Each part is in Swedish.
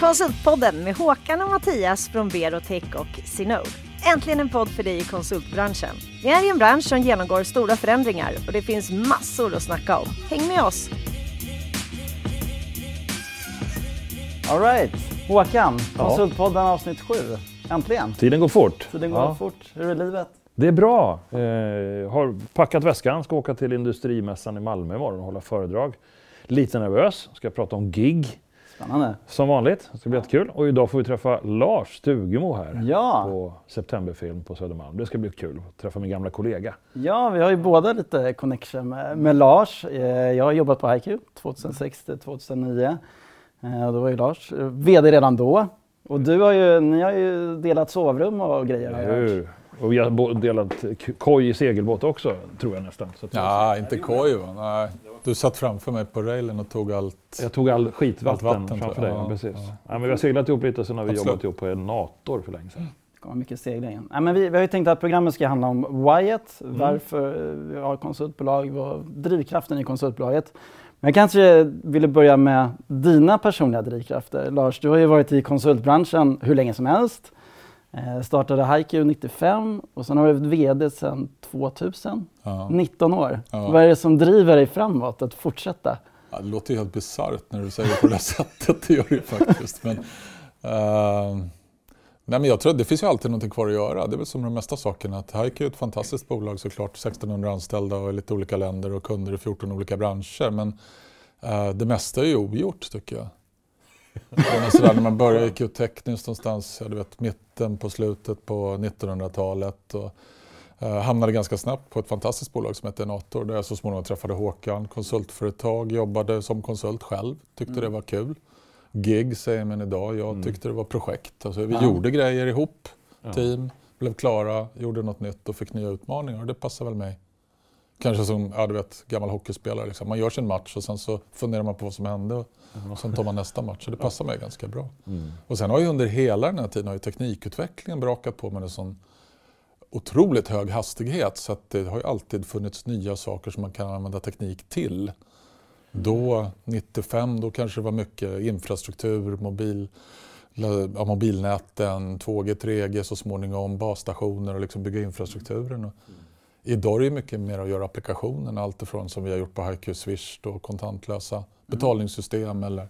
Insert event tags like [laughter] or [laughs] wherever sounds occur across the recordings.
Konsultpodden med Håkan och Mattias från Berotech och Sinode. Äntligen en podd för dig i konsultbranschen. Vi är i en bransch som genomgår stora förändringar och det finns massor att snacka om. Häng med oss! Alright, Håkan, Konsultpodden avsnitt 7. Äntligen! Tiden går fort. Tiden går Ja. fort. Hur är livet? Det är bra. Eh, har packat väskan, ska åka till Industrimässan i Malmö imorgon och hålla föredrag. Lite nervös, ska prata om gig Spännande. som vanligt. Det ska bli jättekul. Och idag får vi träffa Lars Stugemo här Ja, på Septemberfilm på Södermalm. Det ska bli kul att träffa min gamla kollega. ja, vi har ju båda lite connection med, med Lars. Eh, Jag har jobbat på HiQ 2006 till 2009. Eh, Då var ju Lars eh, VD redan då. Och du har ju, ni har ju delat sovrum och grejer. Hur? Och vi har delat koj i segelbåt också, tror jag nästan. Så att Ja, inte koj va? Nej. Du satt framför mig på railen och tog allt. Jag tog all skitvatten Allt vatten, framför dig. Ja, Ja, precis. ja. Ja, men vi har seglat ihop lite, sen har vi Absolut. jobbat ihop på en Nator för länge sedan. Det kommer mycket segling. Nej, men vi, vi har ju tänkt att programmet ska handla om Wyatt, Mm. varför vi har konsultbolag och drivkraften i konsultbolaget. Men jag kanske ville börja med dina personliga drivkrafter. Lars, du har ju varit i konsultbranschen hur länge som helst. Eh, startade HiQ 95 och sen har du varit VD sedan 2000. Ja. 19 år. Ja. Vad är det som driver dig framåt att fortsätta? Ja, det låter ju helt bisarrt när du säger det på det [laughs] sättet. Det gör det ju faktiskt. Men, eh, nej, men jag tror att det finns ju alltid någonting kvar att göra. Det är väl som de mesta sakerna. Att Hike är ett fantastiskt bolag såklart. 1600 anställda och i lite olika länder och kunder i 14 olika branscher. Men eh, det mesta är ju ogjort tycker jag. Sådär, när man börjar gick ju tekniskt någonstans, du vet, mitten på slutet på 1900-talet. Och, eh, hamnade ganska snabbt på ett fantastiskt bolag som heter Nator där jag så småningom träffade Håkan, konsultföretag, jobbade som konsult själv, tyckte det var kul. Gig säger man idag, jag tyckte det var projekt. Alltså, vi Ja. gjorde grejer ihop, Ja. team, blev klara, gjorde något nytt och fick nya utmaningar och det passar väl mig. Kanske som ja, du vet, gammal hockeyspelare. Liksom. Man gör sin match och sen så funderar man på vad som hände och sen tar man nästa match. Så det passar mig ganska bra. Mm. Och sen har ju under hela den här tiden har ju teknikutvecklingen brakat på med en sån otroligt hög hastighet så att det har ju alltid funnits nya saker som man kan använda teknik till. Då, 95, då kanske det var mycket infrastruktur, mobil, ja, mobilnäten, 2G, 3G så småningom, basstationer och liksom bygga infrastrukturen. Och idag är det mycket mer att göra applikationen, allt ifrån som vi har gjort på HiQ Swish, då, kontantlösa betalningssystem eller,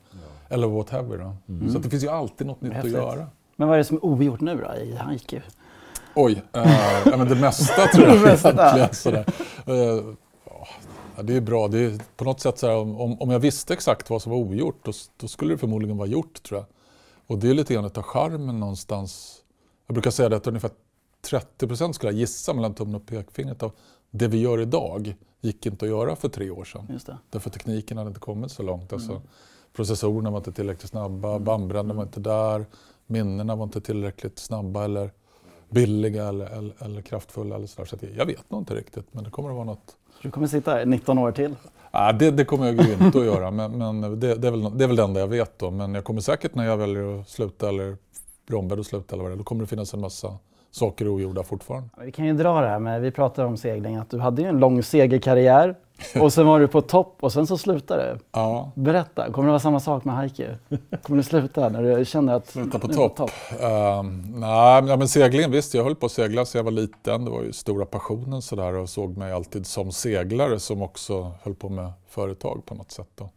eller whatever. Då. Så att det finns ju alltid något nytt Häftigt. att göra. Men vad är det som är ogjort nu då i HiQ? Oj, eh, ja, men det mesta tror jag [laughs] egentligen. Sådär. Eh, ja, det är bra. Det är på något sätt så här, om, om jag visste exakt vad som var ogjort då, då skulle det förmodligen vara gjort tror jag. Och det är lite grann av charmen någonstans. Jag brukar säga det att ungefär 30 procent skulle jag gissa mellan tummen och pekfingret av det vi gör idag gick inte att göra för tre år sedan. Just det. Därför tekniken hade inte kommit så långt. Alltså, Processorerna var inte tillräckligt snabba, bandbredden var inte där, minnena var inte tillräckligt snabba eller billiga eller, eller, eller kraftfulla. Eller så där. Så jag vet nog inte riktigt, men det kommer att vara något. Du kommer sitta här 19 år till? Ah, det, det kommer jag inte att göra, [laughs] men, men det, det, är väl, det är väl det enda jag vet. Då. Men jag kommer säkert när jag väljer att sluta eller blir ombedd att sluta, eller vad det då kommer det finnas en massa saker ogjorda fortfarande. Vi kan ju dra det här med, vi pratar om segling, att du hade ju en lång segerkarriär [laughs] och sen var du på topp och sen så slutade du. Ja, Berätta, kommer det vara samma sak med Heikki? Kommer du sluta när du känner att Sluta på nu är topp. Ehm, nej, men- seglingen visst, jag höll på att segla sedan jag var liten. Det var ju stora passionen sådär och såg mig alltid som seglare som också höll på med företag på något sätt. Då.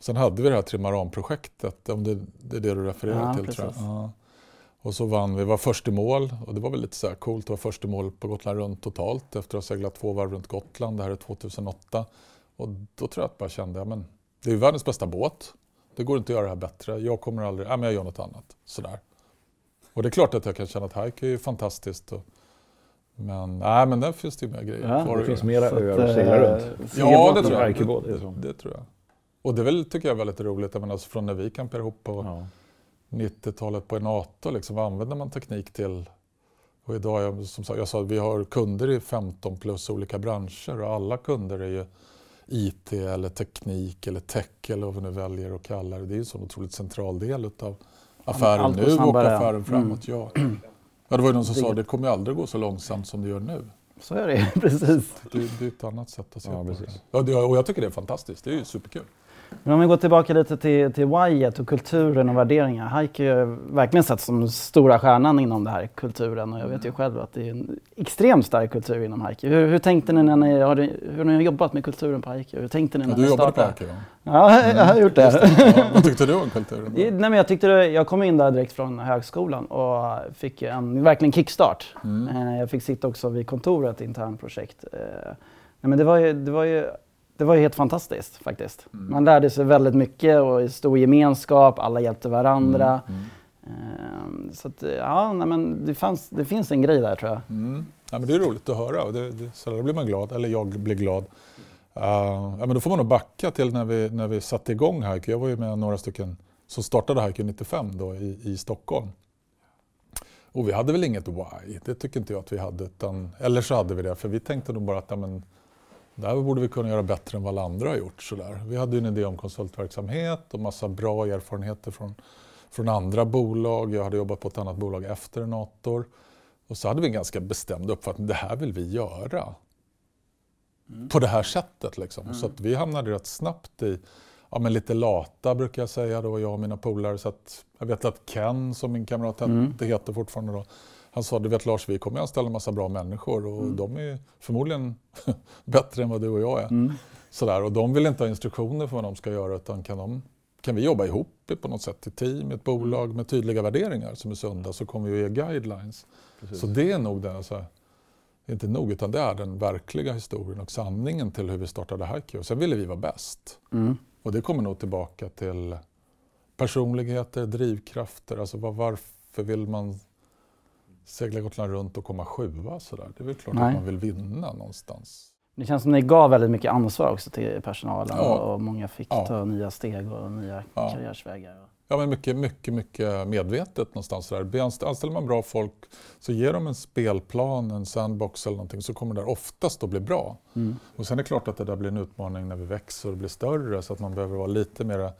Sen hade vi det här Trimaran-projektet, om det, det är det du refererar Ja, till tror jag. precis. Och så vann vi, var först i mål och det var väl lite så här coolt att vara först i mål på Gotland runt totalt efter att ha seglat två varv runt Gotland. Det här är 2008. Och då tror jag att jag bara kände, ja men det är världens bästa båt. Det går inte att göra det här bättre. Jag kommer aldrig, ja men jag gör något annat. Sådär. Och det är klart att jag kan känna att hike är ju fantastiskt. Och, men, nej, men där finns det ju mer grejer Ja, kvar Det finns mera öar att segla eh, runt. Ja, det tror och jag. är det? Det, tror jag. Och det är väl, tycker jag är väldigt roligt, jag menar, alltså från när vi campade ihop på Ja. 90-talet på Enator, liksom, vad använder man teknik till? Och idag, jag, som sagt, jag sa att vi har kunder i 15 plus olika branscher och alla kunder är ju IT eller teknik eller tech eller vad vi nu väljer att kalla det. Det är ju en sån otroligt central del av affären nu och affären framåt. Ja. ja, det var ju någon som sa Det- det kommer ju aldrig gå så långsamt som det gör nu. Så är det [laughs] precis. Det, det är ett annat sätt att se Ja, på det. Ja, det. Och jag tycker det är fantastiskt. Det är ju superkul. Men om vi går tillbaka lite till, till whyet och kulturen och värderingar. Haiku är verkligen sett som stora stjärnan inom den här kulturen och jag vet ju själv att det är en extremt stark kultur inom haiku. Hur, hur tänkte ni när ni har, hur ni har jobbat med kulturen på haiku? Hur tänkte ni när Ja, du ni jobbade startade? på Haiku? Ja, jag har gjort det. Ja, vad tyckte du om kulturen? [laughs] Nej, men jag, tyckte det, jag kom in där direkt från högskolan och fick en verkligen kickstart. Mm. Eh, Jag fick sitta också vid kontoret, internprojekt. Eh, Nej, men det, var ju, det, var ju, det var ju helt fantastiskt faktiskt. Mm. Man lärde sig väldigt mycket och stor gemenskap, alla hjälpte varandra. Mm. Eh, Så att, ja, nej, men det, fanns, det finns en grej där tror jag. Mm. Ja, men det är roligt att höra och det, det, så där blir man glad, eller jag blir glad. Uh, ja, men då får man nog backa till när vi, när vi satte igång Haiku. Jag var ju med några stycken som startade Haiku 95 då i, i Stockholm. Och vi hade väl inget why, det tycker inte jag att vi hade. Utan, eller så hade vi det, för vi tänkte nog bara att ja, men, det här borde vi kunna göra bättre än vad alla andra har gjort. Sådär. Vi hade en idé om konsultverksamhet och massa bra erfarenheter från, från andra bolag. Jag hade jobbat på ett annat bolag efter Nator. Och så hade vi en ganska bestämd uppfattning, det här vill vi göra. På det här sättet liksom. Så att vi hamnade rätt snabbt i, ja men lite lata brukar jag säga då, jag och mina polare. Så att jag vet att Ken, som min kamrat hette, heter fortfarande då, han sa, du vet Lars, vi kommer anställa en massa bra människor och de är förmodligen [laughs] bättre än vad du och jag är. Sådär, och de vill inte ha instruktioner för vad de ska göra utan kan, de, kan vi jobba ihop på något sätt i team, ett bolag med tydliga värderingar som är sunda så kommer vi ge guidelines. Så det är nog den, alltså, inte nog, utan det är den verkliga historien och sanningen till hur vi startade Haiku. Sen ville vi vara bäst. Mm. Och det kommer nog tillbaka till personligheter, drivkrafter. Alltså var, varför vill man segla Gotland runt och komma sjua sådär? Det är väl klart Nej. att man vill vinna någonstans. Det känns som ni gav väldigt mycket ansvar också till personalen Ja. och många fick Ja. ta nya steg och nya Ja. karriärsvägar. Ja, men mycket, mycket, mycket medvetet någonstans. Där. Anst- Anställer man bra folk så ger de en spelplan, en sandbox eller någonting så kommer det där oftast att bli bra. Mm. Och sen är det klart att det där blir en utmaning när vi växer och blir större så att man behöver vara lite mer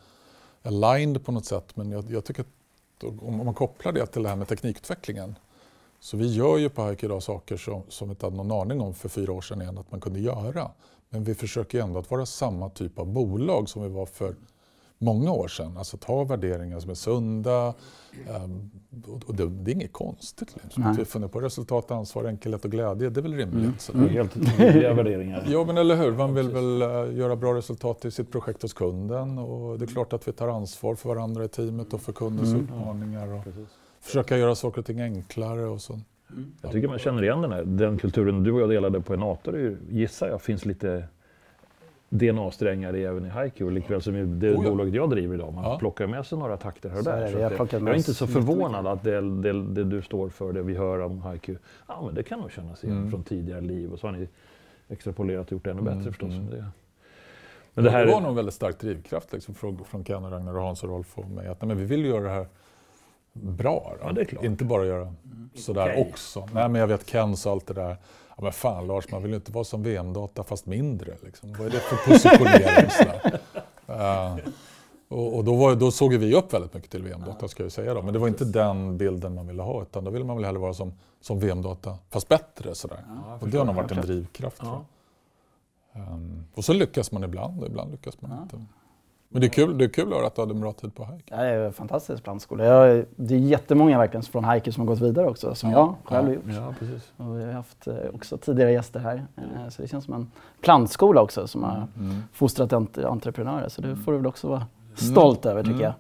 aligned på något sätt. Men jag, jag tycker att om man kopplar det till det här med teknikutvecklingen så vi gör ju på Hike idag saker som, som vi inte hade någon aning om för fyra år sedan igen att man kunde göra. Men vi försöker ändå att vara samma typ av bolag som vi var för många år sedan. Alltså att ha värderingar som är sunda. ehm, och det, det är inget konstigt. Liksom. Nej. Att vi funderar på resultat, ansvar, enkelhet och glädje. Det är väl rimligt. Mm. är Helt tydliga värderingar. Ja, men eller hur. Man vill väl eh, göra bra resultat i sitt projekt hos kunden. Och det är klart att vi tar ansvar för varandra i teamet och för kundens Mm. utmaningar. Och Precis. Försöka göra saker och ting enklare. Och så. Jag tycker man känner igen den här den kulturen du och jag delade på Enator. är Gissar jag finns lite DNA-strängar i även i Haiku. Likväl som det Oh ja. bolaget jag driver idag. Man Ja. plockar med sig några takter här och Så är där. det. Så Jag plockat jag är inte så förvånad att det, det, det du står för, det vi hör om Haiku, ja men det kan nog kännas igen Mm. från tidigare liv. Och så har ni extrapolerat och gjort det ännu Mm, bättre förstås. mm. Det, Men men det här det var nog en väldigt stark drivkraft liksom, från, från Ken, och Ragnar, och Hans och Rolf och mig. Att nej, men vi vill göra det här bra. Då. Ja, det är klart. Inte bara göra sådär Okej. också. Nej, men jag vet Ken sa allt det där. Ja, men fan Lars, man vill ju inte vara som VM-data fast mindre. Liksom. Vad är det för positionering? Eh, och och då, var, då såg vi upp väldigt mycket till VM-data ska jag säga. Då. Men det var inte den bilden man ville ha. Utan då ville man väl hellre vara som, som VM-data fast bättre. Sådär. och det har nog varit en drivkraft. ja. Ehm, och så lyckas man ibland och ibland lyckas man inte. Men det är kul, det är kul att höra att du hade en bra tid på hike. Det är en fantastisk plantskola. Jag, det är jättemånga verkligen från Haiku som har gått vidare också, som jag själv har gjort. ja, precis. Och vi har haft eh, också tidigare gäster här. Eh, Så det känns som en plantskola också som har Mm. fostrat ent- entreprenörer. Så det får du väl också vara stolt över tycker Mm. jag.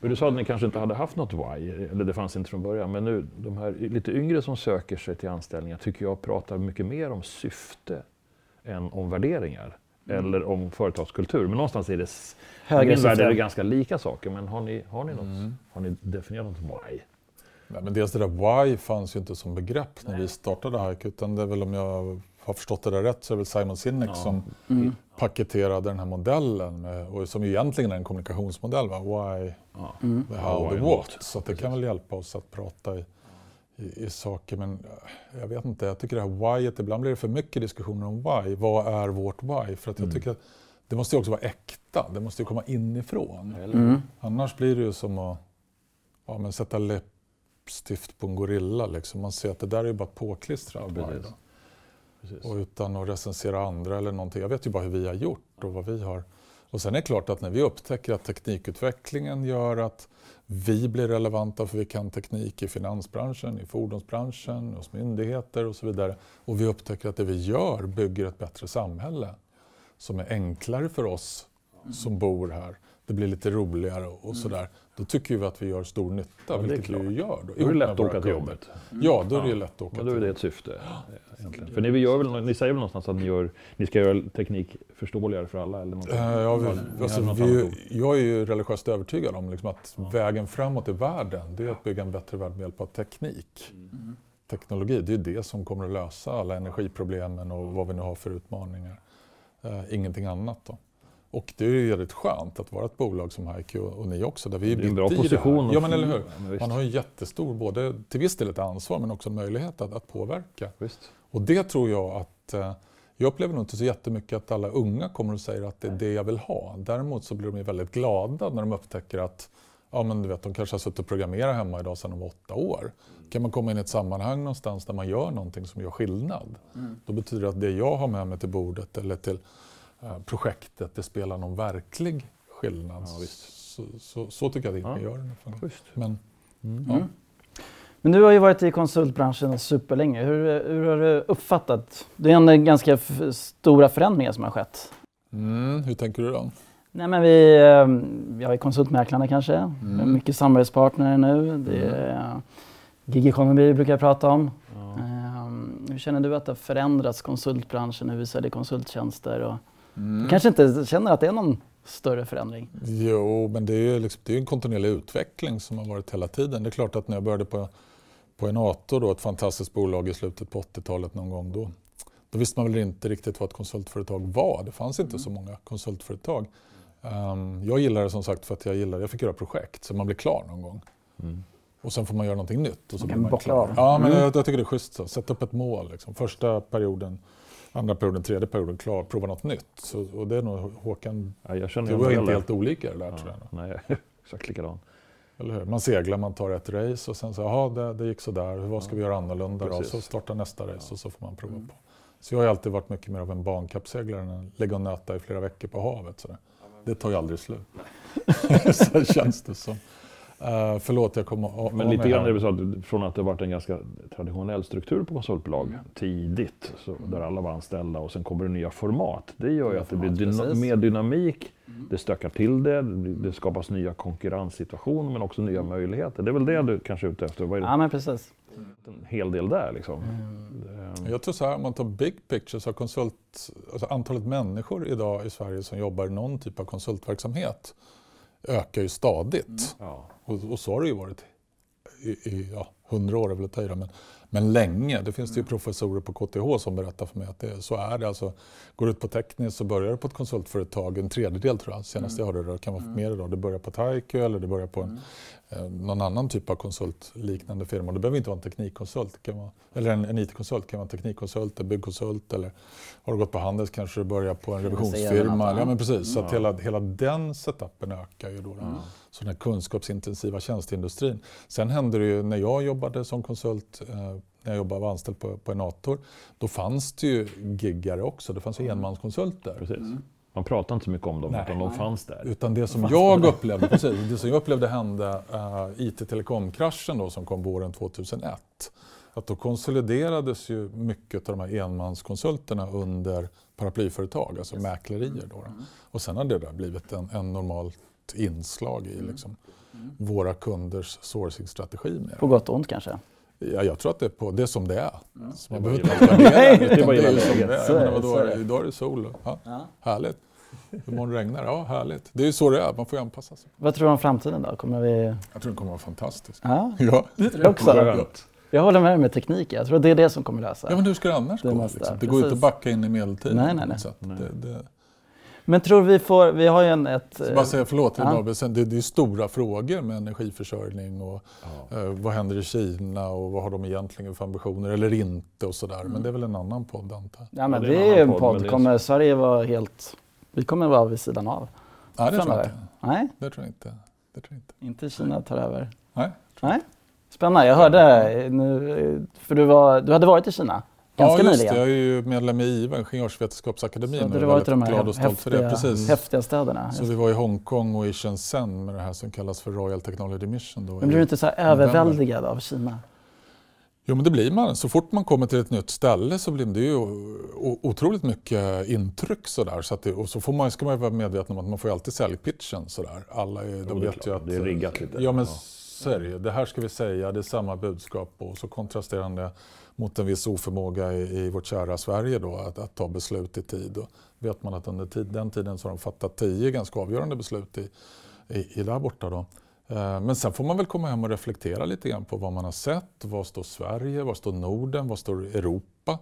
Men du sa att ni kanske inte hade haft något why, eller det fanns inte från början. Men nu, de här lite yngre som söker sig till anställningar tycker jag pratar mycket mer om syfte än om värderingar. Eller om företagskultur. Men någonstans är det, s- i Högre min värld är det ganska lika saker. Men har ni, har ni, något, Mm. har ni definierat något why? Nej, men dels det där why fanns ju inte som begrepp när vi startade hike. Utan det är väl om jag har förstått det där rätt så är det väl Simon Sinek Ja. som Mm. paketerade den här modellen. med- Och som egentligen är en kommunikationsmodell. Va? Why, Ja. Mm. the how, Ja, the what. Så att det kan väl hjälpa oss att prata i, i, i saker. Men eh, jag vet inte, jag tycker det här whyet, ibland blir det för mycket diskussioner om why. Vad är vårt why? För att jag Mm. tycker att det måste ju också vara äkta. Det måste ju komma inifrån. Mm. Annars blir det ju som att ja, men sätta läppstift på en gorilla. Liksom. Man ser att det där är ju bara påklistrat. Ja, why precis. då. Precis. och utan att recensera andra eller någonting. Jag vet ju bara hur vi har gjort och vad vi har. Och sen är det klart att när vi upptäcker att teknikutvecklingen gör att vi blir relevanta för vi kan teknik i finansbranschen, i fordonsbranschen, hos myndigheter och så vidare. Och vi upptäcker att det vi gör bygger ett bättre samhälle som är enklare för oss som bor här. Det blir lite roligare och sådär. Då tycker vi att vi gör stor nytta, Ja, vilket vi ju gör. Då, Då är det lätt att åka till jobbet. Ja, då är det Ja. lätt att åka Men då är det ett syfte. Egentligen. För ni, gör väl, ni säger väl någonstans att ni, gör, ni ska göra teknik förståeligare för alla? Eller något? Eh, Ja, vi, har alltså, vi, jag är ju religiöst övertygad om liksom att vägen framåt i världen, det är att bygga en bättre värld med hjälp av teknik. Teknologi, det är det som kommer att lösa alla energiproblemen och vad vi nu har för utmaningar. Eh, ingenting annat då. Och det är ju väldigt skönt att vara ett bolag som Haiku och, ni också, där vi är Det är en bra position. Ja, men eller hur? Ja. Man har ju jättestor, både till viss del ett ansvar men också en möjlighet att, att påverka. Visst. Och det tror jag att eh, jag upplever nog inte så jättemycket att alla unga kommer och säger att det är det jag vill ha. Däremot så blir de ju väldigt glada när de upptäcker att ja, men du vet, de kanske har suttit och programmerat hemma idag sedan de var åtta år. Kan man komma in i ett sammanhang någonstans där man gör någonting som gör skillnad. Då betyder det att det jag har med mig till bordet eller till projektet, det spelar någon verklig skillnad. Ja, visst. Så, så, så tycker jag att det Ja. fall. Schysst. Men, Mm. ja. Men du har ju varit i konsultbranschen superlänge. Hur, hur har du uppfattat? Det är en ganska f- stora förändringar som har skett. Mm, hur tänker du då? Nej, men vi, eh, vi har ju konsultmäklarna kanske. Mm. Vi har mycket samarbetspartner nu. Det är eh, gig economy brukar jag prata om. Ja. Eh, hur känner du att det har förändrats konsultbranschen när vi säljer konsulttjänster? Och Mm. Du kanske inte känner att det är någon större förändring? Jo, men det är ju liksom, det är en kontinuerlig utveckling som har varit hela tiden. Det är klart att när jag började på, på Enator, då, ett fantastiskt bolag i slutet på 80-talet någon gång, då, då visste man väl inte riktigt vad ett konsultföretag var. Det fanns inte så många konsultföretag. Ehm, jag gillar det som sagt för att jag gillar, jag fick göra projekt så man blir klar någon gång. Mm. Och sen får man göra någonting nytt. Och så Man blir kan man bockla av. Ja, men Mm. jag, jag tycker det är schysst så. Sätt upp ett mål. Liksom. Första perioden, andra perioden, tredje perioden klar. Prova något nytt. Så, och det är nog Håkan, Ja, jag känner du var inte helt olika det där tror jag. Ja, nej, jag [laughs] är exakt likadan. Eller hur? Man seglar, man tar ett race och sen så, jaha, det, det gick sådär, vad ska vi göra annorlunda då? Precis. Så startar nästa race och så får man prova Mm. på. Så jag har alltid varit mycket mer av en bankappseglare än att ligga och nöta i flera veckor på havet. Så det tar ju aldrig slut. [laughs] [laughs] så känns det som. Uh, förlåt, jag kommer Men lite grann är det så att från att det varit en ganska traditionell struktur på konsultbolag tidigt, så, där alla var anställda och sen kommer det nya format. Det gör ju att det blir dyna- precis. mer dynamik, det stökar till det, det skapas nya konkurrenssituationer men också nya möjligheter. Det är väl det du kanske är ute efter? Vad är det? Ja, men precis. En hel del där liksom. Mm. Jag tror så här, om man tar big picture så har konsult, alltså antalet människor idag i Sverige som jobbar i någon typ av konsultverksamhet ökar ju stadigt. Ja. Och, och så har det ju varit i, i ja, 100 år, är väl att ta det, men, men länge. Det finns det ju professorer på KTH som berättar för mig att det, så är det. Alltså, går du ut på tekniskt så börjar du på ett konsultföretag, en tredjedel tror jag, senast jag hörde det, det kan vara mer idag. Du börjar på Taiku eller du börjar på en, eh, någon annan typ av konsultliknande firma. Det behöver inte vara en teknikkonsult, kan vara, eller en, en IT-konsult, det kan vara en teknikkonsult, en byggkonsult eller har du gått på Handels kanske du börjar på en revisionsfirma. Ja, men precis. Så att hela, hela den setupen ökar ju då. då. Så den här kunskapsintensiva tjänsteindustrin. Sen hände det ju när jag jobbade som konsult, eh, när jag jobbade var anställd på, på Enator, då fanns det ju giggare också. Det fanns ju enmanskonsulter. Precis. Man pratar inte så mycket om dem, Nej. utan de fanns där. Utan det som jag upplevde, precis, det som jag upplevde hände uh, IT-telekomkraschen då som kom våren 2001. Att då konsoliderades ju mycket av de här enmanskonsulterna under paraplyföretag, alltså mäklerier. Då, då. Och sen har det där blivit en, en normalt inslag i liksom, våra kunders sourcing-strategi. På gott och ont kanske. Ja, jag tror att det är, på, det är som det är. Så man [laughs] Det är behöver inte värdera det, Det är det ju som det det, vadå, det. idag är det sol. Ja, Ja. Härligt. Imorgon regnar det. Ja, härligt. Det är ju så det är. Man får ju anpassa sig. Vad tror du om framtiden då? Kommer vi... Jag tror den kommer att vara fantastisk. Ja, Ja. det tror jag också. Jag håller med dig med teknik. Jag tror det är det som kommer lösa. ja, men hur ska det annars Det gå? liksom? Det går ju inte att backa in i medeltiden. Nej, nej, nej. sätt. Nej. Det, det, Men tror vi får... Vi har ju en, ett... så bara säga förlåt, Ja. det, det är stora frågor med energiförsörjning och Ja. eh, vad händer i Kina och vad har de egentligen för ambitioner eller inte och sådär. Mm. Men det är väl en annan podd antar jag. Ja, men Ja, det det är ju en podd, podd. Kommer Sverige vara helt... Vi kommer vara vid sidan av. Nej, det tror jag inte. Nej, Det tror jag inte. Det tror jag inte. inte Kina tar över. Nej. Nej. Spännande. Jag hörde nu, för du, var, du hade varit i Kina. Ja, ganska ja, just nyligen. det. Jag är ju medlem i IVA, Ingenjörsvetenskapsakademin. Så är har varit de här glad och stolt för det. häftiga, Precis. häftiga städerna. Så vi var i Hongkong och i Shenzhen med det här som kallas för Royal Technology Mission. Då Men blir du inte så överväldigad av Kina? Jo men det blir man. Så fort man kommer till ett nytt ställe så blir det ju otroligt mycket intryck. Så att det, och så får man, ska man ju vara medveten om att man får ju alltid säljpitchen sådär. Alla är, de det vet ju att... Det är riggat lite. Ja men Ja. så är det ju. Det här ska vi säga, det är samma budskap och så kontrasterande mot en viss oförmåga i, i vårt kära Sverige då att, att ta beslut i tid. Och vet man att under tid, den tiden så har de fattat tio ganska avgörande beslut i, i, i där borta då. Eh, Men sen får man väl komma hem och reflektera lite grann på vad man har sett. Var står Sverige? Var står Norden? Var står Europa?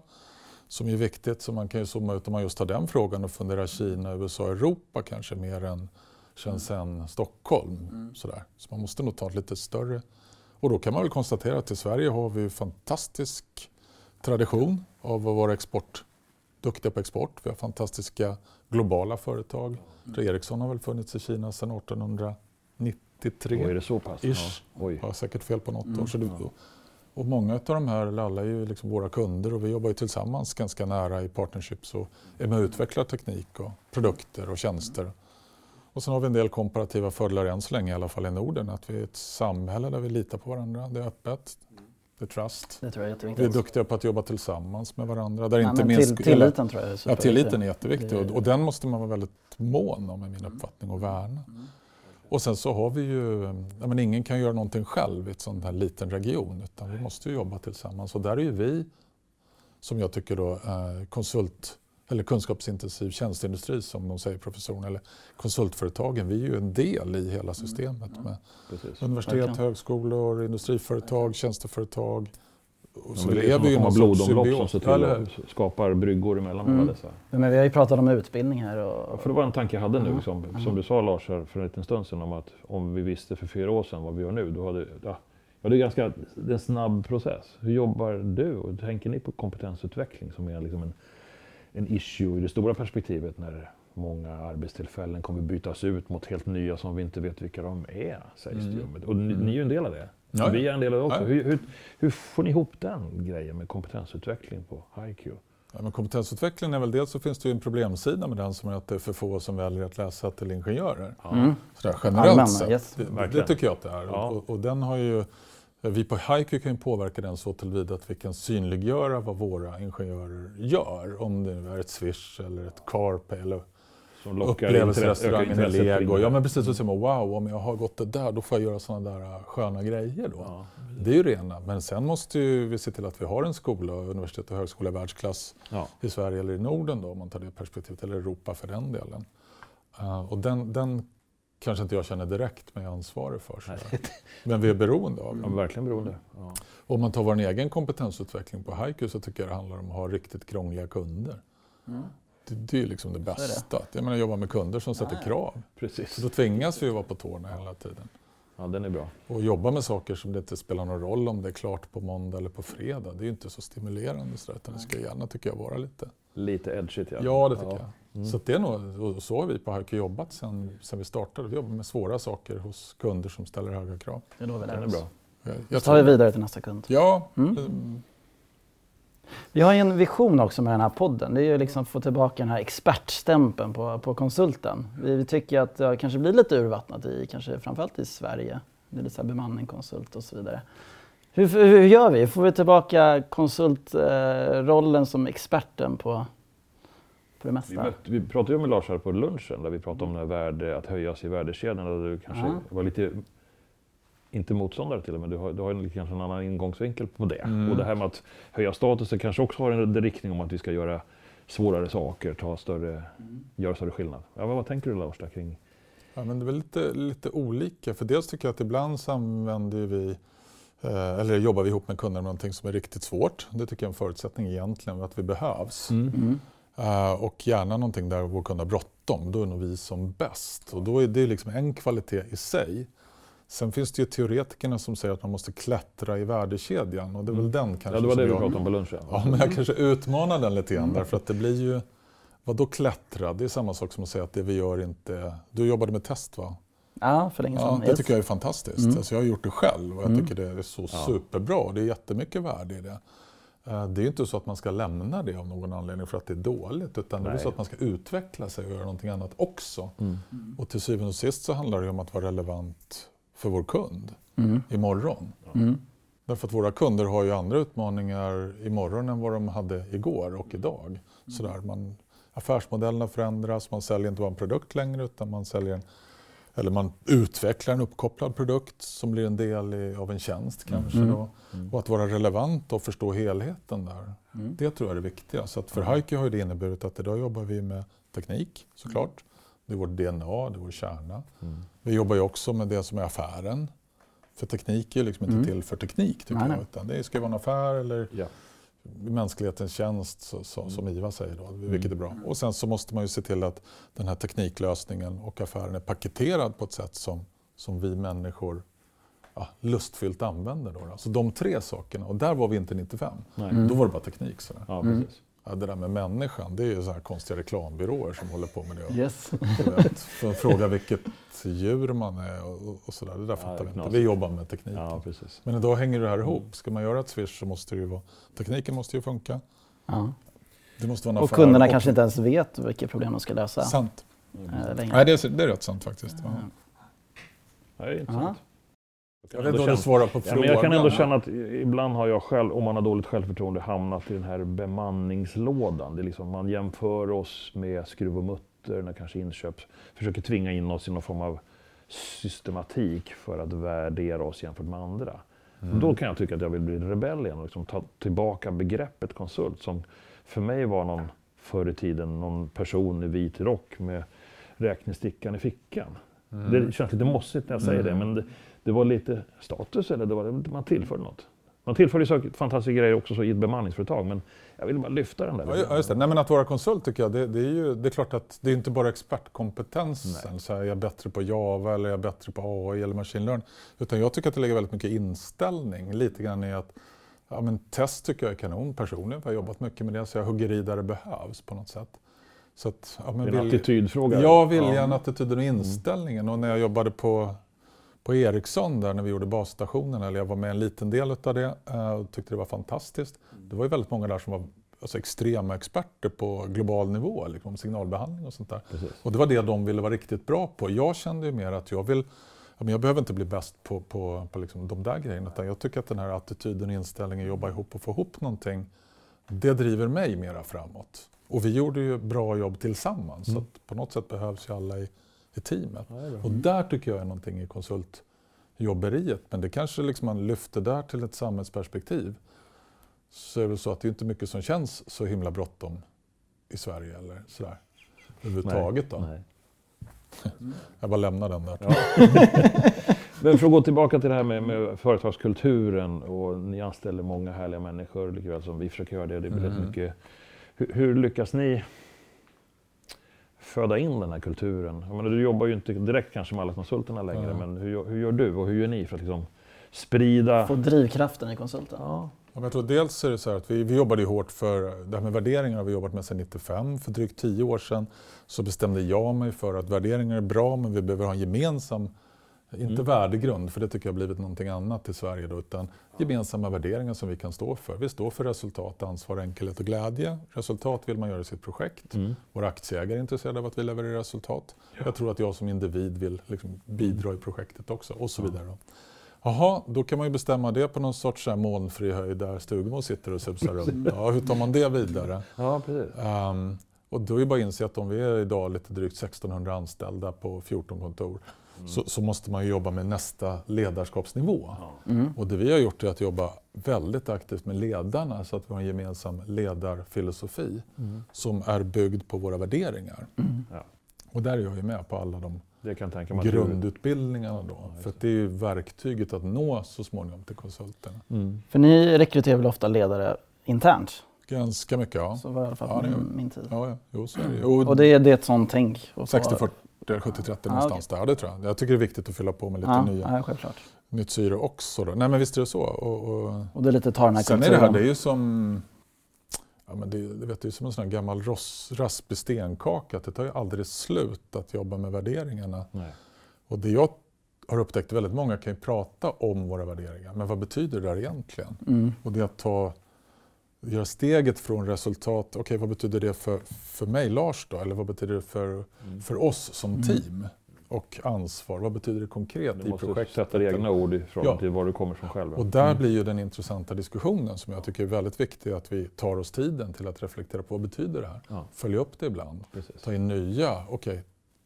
Som är viktigt, så man kan ju zooma ut om man just har den frågan och fundera Kina, USA, Europa kanske mer än Shenzhen, Stockholm. Sådär. Så man måste nog ta ett lite större... Och då kan man väl konstatera att i Sverige har vi ju fantastisk tradition av att vara export, duktiga på export. Vi har fantastiska globala företag. Ericsson har väl funnits i Kina sedan 1893. Och är det så pass? Ish. Ja. Oj. Jag har säkert fel på något Mm. år. Så det, och många av de här, eller alla är ju liksom våra kunder och vi jobbar ju tillsammans ganska nära i partnerships och är med och utvecklar teknik och produkter och tjänster. Och sen har vi en del komparativa fördelar än så länge, i alla fall i Norden, att vi är ett samhälle där vi litar på varandra. Det är öppet, det är trust. Det tror jag är Vi är duktiga på att jobba tillsammans med varandra. Där Ja, inte men minst, till, tilliten tror jag är Ja, superviktig. tilliten är jätteviktig och, och den måste man vara väldigt mån om i min uppfattning och värna. Och sen så har vi ju, ja, men ingen kan göra någonting själv i ett sånt här liten region utan vi måste ju jobba tillsammans och där är ju vi, som jag tycker då, eh, konsult eller kunskapsintensiv tjänsteindustri som de säger professorerna, eller konsultföretagen, vi är ju en del i hela systemet med Precis. universitet, högskolor, industriföretag, tjänsteföretag. Och Ja, men det är som ju i en någon blodomlopp som Ja, till skapar bryggor emellan Mm. alla dessa. Men vi har ju pratat om utbildning här och... För det var en tanke jag hade nu, Mm. liksom, Mm. som du sa Lars här för en liten stund sedan om att om vi visste för fyra år sedan vad vi gör nu, då hade ja, ja, det är ganska det är en snabb process. Hur jobbar du? Och tänker ni på kompetensutveckling som är liksom en, en issue i det stora perspektivet när många arbetstillfällen kommer bytas ut mot helt nya som vi inte vet vilka de är, sägs det ju. Och ni, ni är ju en del av det. Ja, ja. Vi är en del av det också. Ja. Hur, hur, hur får ni ihop den grejen med kompetensutveckling på HiQ? Ja, men kompetensutveckling är väl dels så finns det ju en problemsida med den som är att det är för få som väljer att läsa till ingenjörer. Mm. Sådär, generellt Allmänna, sett. yes. Det, det tycker jag att det är. Ja. Och, och den har ju, vi på HiQ kan ju påverka den så tillvida att vi kan synliggöra vad våra ingenjörer gör. Om det nu är ett Swish eller ett Carpay eller Som lockar upplevelserestaurangen i Lego. Ja det. men precis, så säger man wow, om jag har gått det där då får jag göra sådana där äh, sköna grejer då. Ja. Det är ju rena, men sen måste ju vi se till att vi har en skola, universitet och högskola i världsklass Ja. i Sverige eller i Norden då, om man tar det perspektivet, eller Europa för den delen. Uh, och den, den kanske inte jag känner direkt mig ansvarig för. sådär. Men vi är beroende av Ja, den. verkligen beroende. Ja. Om man tar vår egen kompetensutveckling på Haiku så tycker jag det handlar om att ha riktigt krångliga kunder. Mm. Det, är ju liksom det är det. bästa. Jag menar jobba med kunder som sätter Ja, ja. krav. Precis. Så då tvingas vi ju vara på tårna hela tiden. Ja, den är bra. Och jobba med saker som det inte spelar någon roll om det är klart på måndag eller på fredag. Det är ju inte så stimulerande sådär, utan det ska gärna tycker jag vara lite. Lite edgigt ja. Ja, det tycker jag. Mm. Så det är nog, och så har vi på Haiku jobbat sen, sen vi startade. Vi jobbar med svåra saker hos kunder som ställer höga krav. Det är då vi lär Den är oss. bra. Jag, Så jag tar vi vidare till nästa kund. Ja, Mm. Vi har ju en vision också med den här podden. Det är ju liksom att få tillbaka den här expertstämpeln på, på konsulten. Vi, vi tycker att det kanske blir lite urvattnat i, kanske framförallt i Sverige. Det är lite så här bemanning, konsult och så vidare. Hur, hur gör vi? Får vi tillbaka konsultrollen som experten på, på det Vi, mesta? mötte, vi pratade ju med Lars här på lunchen där vi pratade om värde, att höjas i värdekedjan. Där du kanske Ja. var lite, inte motståndare till det, men du har, du har en, kanske en annan ingångsvinkel på det. Mm. Och det här med att höja statusen kanske också har en riktning om att vi ska göra svårare saker, ta större, göra större skillnad. Ja, vad tänker du Lars där kring? Ja, men det är väl lite, lite olika. För dels tycker jag att ibland så använder vi, eh, eller jobbar vi ihop med kunder med någonting som är riktigt svårt. Det tycker jag är en förutsättning egentligen, att vi behövs. Mm. Eh, och gärna någonting där vår kund har bråttom. Då är nog vi som bäst. Och då är det liksom en kvalitet i sig. Sen finns det ju teoretikerna som säger att man måste klättra i värdekedjan och det är väl den kanske Ja, det var det som vi pratade om på lunchen. Ja, men jag kanske utmanar den lite grann därför att det blir ju... Vad då klättra? Det är samma sak som att säga att det vi gör inte... Du jobbade med test va? Ja, för länge sedan. Ja, det Yes. tycker jag är fantastiskt. Mm. Alltså, jag har gjort det själv och jag Mm. tycker det är så Ja. superbra. Det är jättemycket värde i det. Eh, det är ju inte så att man ska lämna det av någon anledning för att det är dåligt, utan Nej. det är så att man ska utveckla sig och göra någonting annat också. Mm. Och till syvende och sist så handlar det om att vara relevant för vår kund mm. imorgon. Mm. Därför att våra kunder har ju andra utmaningar imorgon än vad de hade igår och idag. Sådär, man, affärsmodellerna förändras, man säljer inte bara en produkt längre utan man säljer en eller man utvecklar en uppkopplad produkt som blir en del i, av en tjänst kanske. Mm. Mm. Och att vara relevant och förstå helheten där. Mm. Det tror jag är det viktiga. Så att för Heike har det inneburit att idag jobbar vi med teknik såklart. Det är vårt DNA, det är vår kärna. Mm. Vi jobbar ju också med det som är affären. För teknik är liksom inte mm. till för teknik tycker nej, jag. Utan det ska vara en affär eller ja. mänsklighetens tjänst så, så, mm. som IVA säger då, vilket är bra. Och sen så måste man ju se till att den här tekniklösningen och affären är paketerad på ett sätt som, som vi människor ja, lustfyllt använder. Då, då. Så de tre sakerna, och där var vi inte 95. Mm. Då var det bara teknik. Sådär. Ja, precis. Ja, det där med människan, det är ju så här konstiga reklambyråer som håller på med det. Yes. För att fråga vilket djur man är och, och sådär. Det där fattar ja, vi inte. Vi jobbar med tekniken. Ja, Men idag hänger det här ihop. Ska man göra ett Swish så måste det ju vara... Tekniken måste ju funka. Ja. Det måste vara och kunderna och, kanske inte ens vet vilket problem de ska lösa. Sant. Mm. Nej, det är, det är rätt sant faktiskt. Ja. Ja, det är intressant. Jag vet inte om du svarar på frågan. Ja, jag kan ändå känna att ibland har jag själv, om man har dåligt självförtroende, hamnat i den här bemanningslådan. Det är liksom, man jämför oss med skruv och mutter när kanske inköp försöker tvinga in oss i någon form av systematik för att värdera oss jämfört med andra. Mm. Då kan jag tycka att jag vill bli rebell igen och liksom ta tillbaka begreppet konsult som för mig var någon förr i tiden någon person i vit rock med räknestickan i fickan. Mm. Det känns lite mossigt när jag säger mm. det, men det, det var lite status eller det var, man tillförde något. Man tillförde säkert fantastiska grejer också så i ett bemanningsföretag, men jag vill bara lyfta den där. Ja, just det. Nej, men att vara konsult tycker jag, det, det, är ju det är klart att det är inte bara expertkompetensen. Så här, är jag bättre på Java eller är jag bättre på AI eller machine learning? Utan jag tycker att det ligger väldigt mycket inställning. Lite grann i att ja, men test tycker jag är kanon personligen, för jag har jobbat mycket med det, så jag hugger i där det behövs på något sätt. Så att, ja, men det är en vill... attitydfråga? Ja, viljan, ja. attityden och inställningen. Och när jag jobbade på på Ericsson där när vi gjorde basstationen, eller jag var med en liten del av det eh, och tyckte det var fantastiskt. Det var ju väldigt många där som var alltså extrema experter på global nivå, liksom, signalbehandling och sånt där. Precis. Och det var det de ville vara riktigt bra på. Jag kände ju mer att jag vill jag behöver inte bli bäst på, på, på liksom de där grejerna, utan jag tycker att den här attityden, inställningen, jobba ihop och få ihop någonting, det driver mig mera framåt. Och vi gjorde ju bra jobb tillsammans, mm. så på något sätt behövs ju alla i, i teamet. Ja, och där tycker jag är någonting i konsultjobberiet. Men det kanske liksom man lyfter där till ett samhällsperspektiv. Så är det så att det är inte mycket som känns så himla bråttom i Sverige eller sådär. Överhuvudtaget då. Nej. [laughs] Jag bara lämnar den där. Ja. [laughs] Men för att gå tillbaka till det här med, med, företagskulturen och ni anställer många härliga människor likväl som vi försöker göra det. det blir mm. mycket. Hur, hur lyckas ni föda in den här kulturen? Jag menar, du jobbar ju inte direkt kanske med alla konsulterna längre, mm. men hur, hur, gör du och hur gör ni för att liksom sprida... Få drivkraften i konsulten? Ja. Ja, jag tror dels är det så att vi, vi jobbade hårt för det här med värderingar har vi jobbat med sedan 95. För drygt tio år sedan så bestämde jag mig för att värderingar är bra men vi behöver ha en gemensam inte mm. värdegrund, för det tycker jag har blivit någonting annat i Sverige, då, utan gemensamma värderingar som vi kan stå för. Vi står för resultat, ansvar, enkelhet och glädje. Resultat vill man göra i sitt projekt. Mm. Våra aktieägare är intresserade av att vi levererar resultat. Ja. Jag tror att jag som individ vill liksom bidra i projektet också och så vidare. Då. Jaha, då kan man ju bestämma det på någon sorts molnfri höjd där Stugemo sitter och susar runt. Ja, hur tar man det vidare? Ja, precis. Um, och då är det bara att inse att om vi är idag lite drygt 1600 anställda på 14 kontor så, så, måste man jobba med nästa ledarskapsnivå. Mm. Och det vi har gjort är att jobba väldigt aktivt med ledarna så att vi har en gemensam ledarfilosofi mm. som är byggd på våra värderingar. Mm. Ja. Och där är jag ju med på alla de grundutbildningarna. Då, ja, för det är ju verktyget att nå så småningom till konsulterna. Mm. För ni rekryterar väl ofta ledare internt? Ganska mycket, ja. Så var det i alla fall ja, min, min tid. Ja, ja. Jo, så är det. Och, och det, är, det är ett sånt tänk? 60-40 70-30 ah, någonstans okay. där. Det tror jag. Jag tycker det är viktigt att fylla på med lite ja, nya, ja, självklart. nytt syre också. Då. Nej men visst är det så. Och, och, och det är lite tar den här Sen kulturen. är det här, det är ju som Ja, men det, det, vet, det är som en sån här gammal ros, raspig stenkaka. Det tar ju aldrig slut att jobba med värderingarna. Nej. Och det jag har upptäckt, väldigt många kan ju prata om våra värderingar, men vad betyder det där egentligen? Mm. Och det att ta göra steget från resultat, okej okay, vad betyder det för, för mig Lars då? Eller vad betyder det för, mm. för oss som mm. team? Och ansvar, vad betyder det konkret du i projektet? Du måste sätta dig egna ord ifrån ja. till var du kommer från själv. Och där mm. blir ju den intressanta diskussionen som jag tycker är väldigt viktig, att vi tar oss tiden till att reflektera på vad betyder det här? Ja. Följa upp det ibland. Precis. Ta in nya, okej, okay,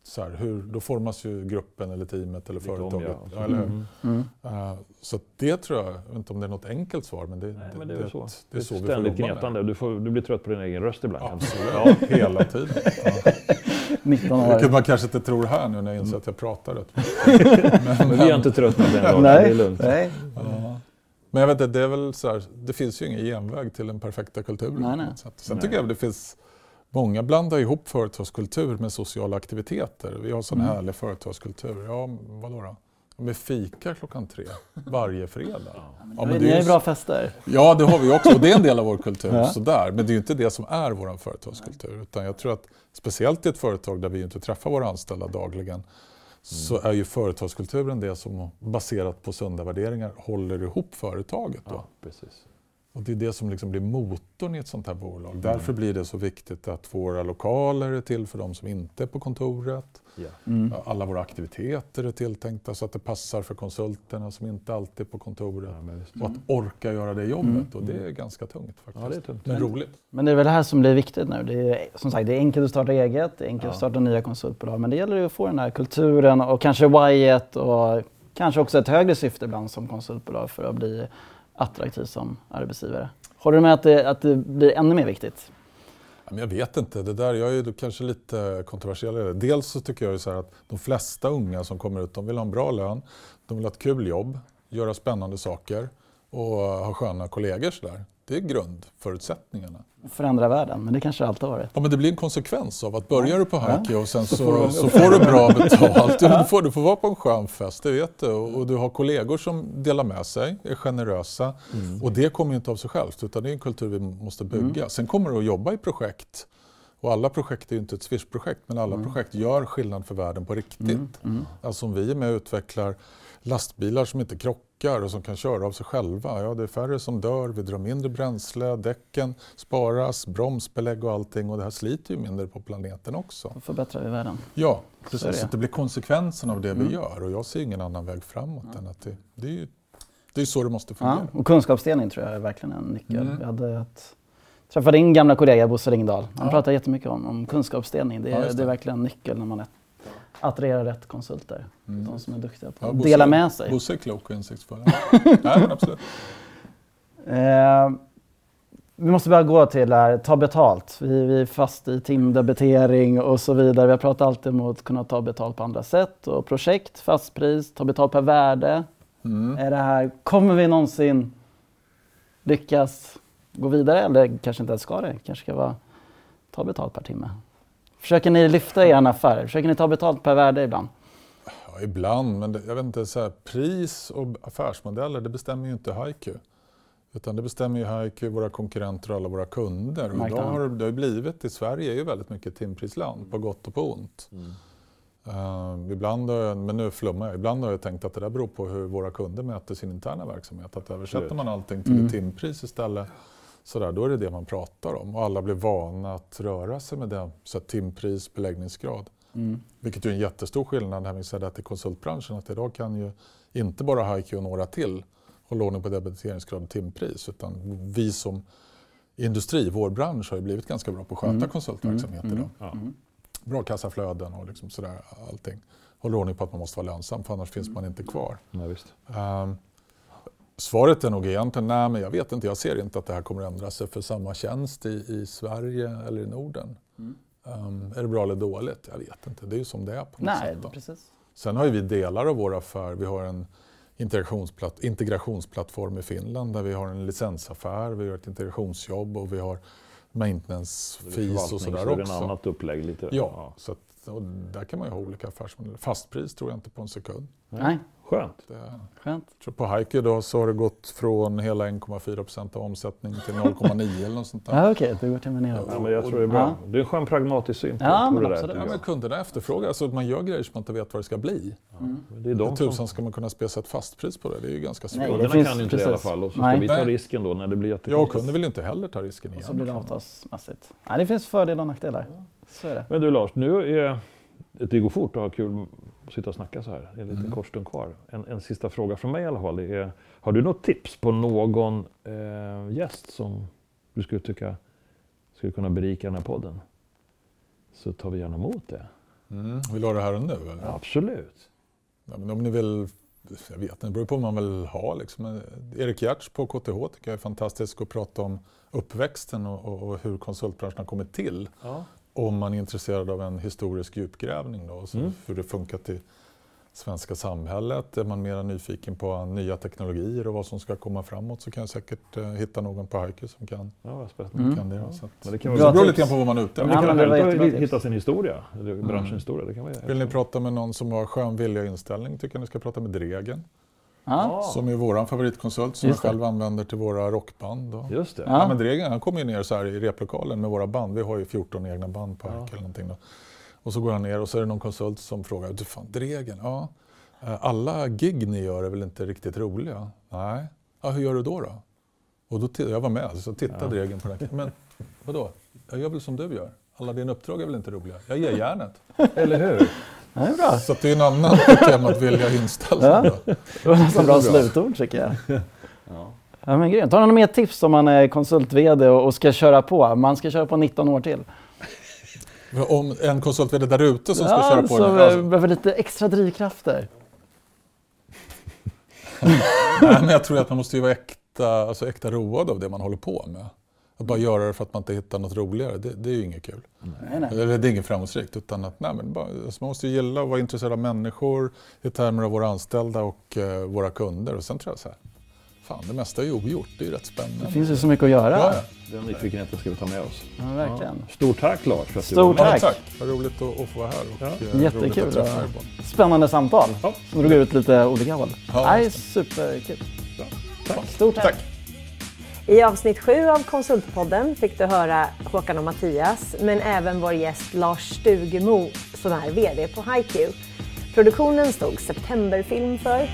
så här, hur, då formas ju gruppen eller teamet eller Lite företaget. Om, ja. eller, mm. Mm. Uh, så det tror jag, jag vet inte om det är något enkelt svar, men det, Nej, men det är, det, så. Det är så vi Ständigt gnetande. Du, får, du blir trött på din egen röst ibland. Absolut, ja. [laughs] hela tiden. [laughs] Ja. 19 år. Vilket man kanske inte tror här nu när jag inser att jag pratar rätt men, [laughs] men vi är inte tröttnat än dagen, Nej. det är lugnt. Nej. Ja. Men jag vet inte, det är väl så här, det finns ju ingen genväg till den perfekta kulturen. Nej, nej. Sen tycker jag det finns Många blandar ihop företagskultur med sociala aktiviteter. Vi har sån mm. härlig företagskultur. Ja, vadå då? Med fika klockan tre varje fredag. Ja, men det är ju bra fester. Ja, det har vi också och det är en del av vår kultur. [laughs] Ja. Sådär. Men det är ju inte det som är vår företagskultur. Utan jag tror att speciellt i ett företag där vi inte träffar våra anställda dagligen mm. så är ju företagskulturen det som baserat på sunda värderingar håller ihop företaget. Då. Ja, precis. Och det är det som liksom blir motorn i ett sånt här bolag. Mm. Därför blir det så viktigt att våra lokaler är till för de som inte är på kontoret. Yeah. Mm. Alla våra aktiviteter är tilltänkta så att det passar för konsulterna som inte alltid är på kontoret. Ja, och att orka göra det jobbet. Mm. Och det är ganska tungt faktiskt. Ja, det är tungt. Men roligt. Men det är väl det här som blir viktigt nu. Det är, som sagt, det är enkelt att starta eget, det är enkelt ja. att starta nya konsultbolag. Men det gäller ju att få den här kulturen och kanske whyet och kanske också ett högre syfte ibland som konsultbolag för att bli attraktiv som arbetsgivare. Håller du med att det, att det blir ännu mer viktigt? Jag vet inte. Det där, jag är kanske lite kontroversiell. Dels så tycker jag så att de flesta unga som kommer ut de vill ha en bra lön, de vill ha ett kul jobb, göra spännande saker och ha sköna kollegor. Så där. Det är grundförutsättningarna. Förändra världen, men det kanske alltid har varit. Ja, men det blir en konsekvens av att börjar du på Hike och sen så, så, så, [laughs] får du bra betalt. Du får, du får vara på en skön fest, det vet du. Och du har kollegor som delar med sig, är generösa. Mm. Och det kommer inte av sig självt, utan det är en kultur vi måste bygga. Mm. Sen kommer du att jobba i projekt. Och alla projekt är ju inte ett Swish-projekt, men alla mm. projekt gör skillnad för världen på riktigt. Mm. Mm. Alltså om vi är med och utvecklar lastbilar som inte krockar och som kan köra av sig själva. Ja, det är färre som dör, vi drar mindre bränsle, däcken sparas, bromsbelägg och allting och det här sliter ju mindre på planeten också. Då förbättrar vi världen. Ja, precis. Så det. det blir konsekvensen av det mm. vi gör och jag ser ingen annan väg framåt mm. än att det, det är ju det är så det måste fungera. Ja, och kunskapsdelning tror jag är verkligen en nyckel. Mm. Vi hade ett, träffade din gamla kollega Bosse Ringdahl. Han ja. pratar jättemycket om, om kunskapsdelning. Det ja, det. det är verkligen en nyckel när man är attrahera rätt konsulter. Mm. De som är duktiga på att ja, dela med sig. Bosse är klok och insiktsfull. [laughs] Nej, absolut. Eh, vi måste börja gå till det här, ta betalt. Vi, vi är fast i timdebitering och så vidare. Vi har pratat alltid om att kunna ta betalt på andra sätt. Och projekt, fastpris, ta betalt per värde. Mm. Är det här, kommer vi någonsin lyckas gå vidare eller kanske inte ens ska det? kanske ska vara ta betalt per timme. Försöker ni lyfta er affär? Försöker ni ta betalt per värde ibland? Ja, ibland, men det, jag vet inte, så här, pris och affärsmodeller det bestämmer ju inte HiQ. Utan det bestämmer ju HiQ, våra konkurrenter och alla våra kunder. Och idag har det har blivit, i Sverige är ju väldigt mycket timprisland, på gott och på ont. Mm. Uh, ibland har jag, men nu flummar jag, ibland har jag tänkt att det där beror på hur våra kunder mäter sin interna verksamhet. Att översätter man allting till mm. ett timpris istället sådär, då är det det man pratar om. Och alla blir vana att röra sig med det, så timpris, beläggningsgrad. Mm. Vilket är en jättestor skillnad när vi säger att i konsultbranschen att idag kan ju inte bara HiQ och några till hålla ordning på debiteringsgrad och timpris utan vi som industri, vår bransch har ju blivit ganska bra på att sköta mm. konsultverksamhet mm. idag. Mm. Bra kassaflöden och liksom sådär allting. Håller ordning på att man måste vara lönsam för annars finns man inte kvar. Ja, um, Svaret är nog egentligen nej, men jag vet inte. Jag ser inte att det här kommer att ändra sig för samma tjänst i, i Sverige eller i Norden. Mm. Um, är det bra eller dåligt? Jag vet inte. Det är ju som det är på något nej, sätt. Precis. Sen har vi delar av vår affär. Vi har en integrationsplatt, integrationsplattform i Finland där vi har en licensaffär, vi gör ett integrationsjobb och vi har maintenance fees och sådär också. Det är annat upplägg lite. Ja, ja. Så att, där kan man ju ha olika affärsmodeller. Fastpris tror jag inte på en sekund. Nej. Skönt. Det, Skönt. jag tror på Haiku då så har det gått från hela 1,4 procent av omsättningen till 0,9 eller något sånt där. [laughs] Ja, okej, du går till och med neråt. Ja, men jag tror det är bra. Ja. Det är en skön pragmatisk syn på, Ja, men det där. Ja, men kunderna efterfrågar, alltså man gör grejer som man inte vet vad det ska bli. jag. Det är Hur de som... tusan ska man kunna spesa ett fastpris på det? Det är ju ganska svårt. Nej, det Kunderna finns- kan ju inte det i alla precis. fall och så Nej. ska vi ta Nej. risken då när det blir Jag och kunder vill inte heller ta risken igen. Och så blir det avtalsmässigt. Nej, det finns fördelar och nackdelar. Så är det. Men du Lars, nu är det går fort att ha kul att sitta och snacka så här. Det är en liten kort stund kvar. En, en sista fråga från mig i alla fall. Det är, har du något tips på någon eh, gäst som du skulle tycka skulle kunna berika den här podden? Så tar vi gärna emot det. Mm. Vill du ha det här och nu? Eller? Absolut. Ja, men om ni vill, jag vet inte, det beror på vad man vill ha. Liksom. Erik Giertz på KTH tycker jag är fantastisk att prata om uppväxten och, och, och hur konsultbranschen har kommit till. Ja. Om man är intresserad av en historisk djupgrävning då, så Mm. hur det funkar i svenska samhället. Är man mer nyfiken på nya teknologier och vad som ska komma framåt så kan jag säkert eh, hitta någon på Haiku som kan, Ja. Mm. kan det. Så, att, Men det kan vara det beror lite grann på vad man är ute efter. det kan det hitta sin historia, eller branschens historia. Det kan vara Vill ni prata med någon som har skön vilja och inställning tycker jag ni ska prata med Dregen. Ja. Som är vår favoritkonsult som jag själv använder till våra rockband. Och, Just det. Ja. Ja. men Dregen han kommer ju ner så här i replokalen med våra band. Vi har ju 14 egna band på Ja. Eller någonting. Då. Och så går han ner och så är det någon konsult som frågar, du fan Dregen, ja. eh, Alla gig ni gör är väl inte riktigt roliga? Nej. Ja, hur gör du då? då? Och då jag var med, så tittade Ja. Dregen på den här. Men vadå? Jag gör väl som du gör. Alla dina uppdrag är väl inte roliga? Jag ger järnet. [laughs] Eller hur? Ja. Så det är en annan [laughs] tema att vilja inställning. Ja. Det var nästan bra bra. slutord tycker jag. [laughs] Ja. Ja, men grymt. Har du några mer tips om man är konsult-VD och ska köra på? Man ska köra på 19 år till. Om en konsult där ute som ska ja, köra på den. eh, Alltså, behöver lite extra drivkrafter. [laughs] nej, men jag tror att man måste ju vara äkta, alltså äkta road av det man håller på med. Att bara göra det för att man inte hittar något roligare, det, det är ju inget kul. Nej, nej. Eller det är inget framgångsrikt. Utan att, nej, men bara, alltså man måste ju gilla och vara intresserad av människor i termer av våra anställda och eh, våra kunder. Och sen tror jag så här, fan det mesta är ju ogjort, det är ju rätt spännande. Det finns ju så mycket att göra. Ja, ja. Den nyfikenheten ska vi ta med oss. Ja, verkligen. Stort tack Lars för att du Stort var med. Ja, Tack. tack. Vad roligt att, att få vara här. Och, Ja. eh, Jättekul. att träffa er. Spännande samtal Ja. som drog ut lite olika håll. Ja. Nej, superkul. Tack. Stort tack. Tack. I avsnitt sju av Konsultpodden fick du höra Håkan och Mattias, men även vår gäst Lars Stugemo som är VD på HiQ. Produktionen stod Septemberfilm för.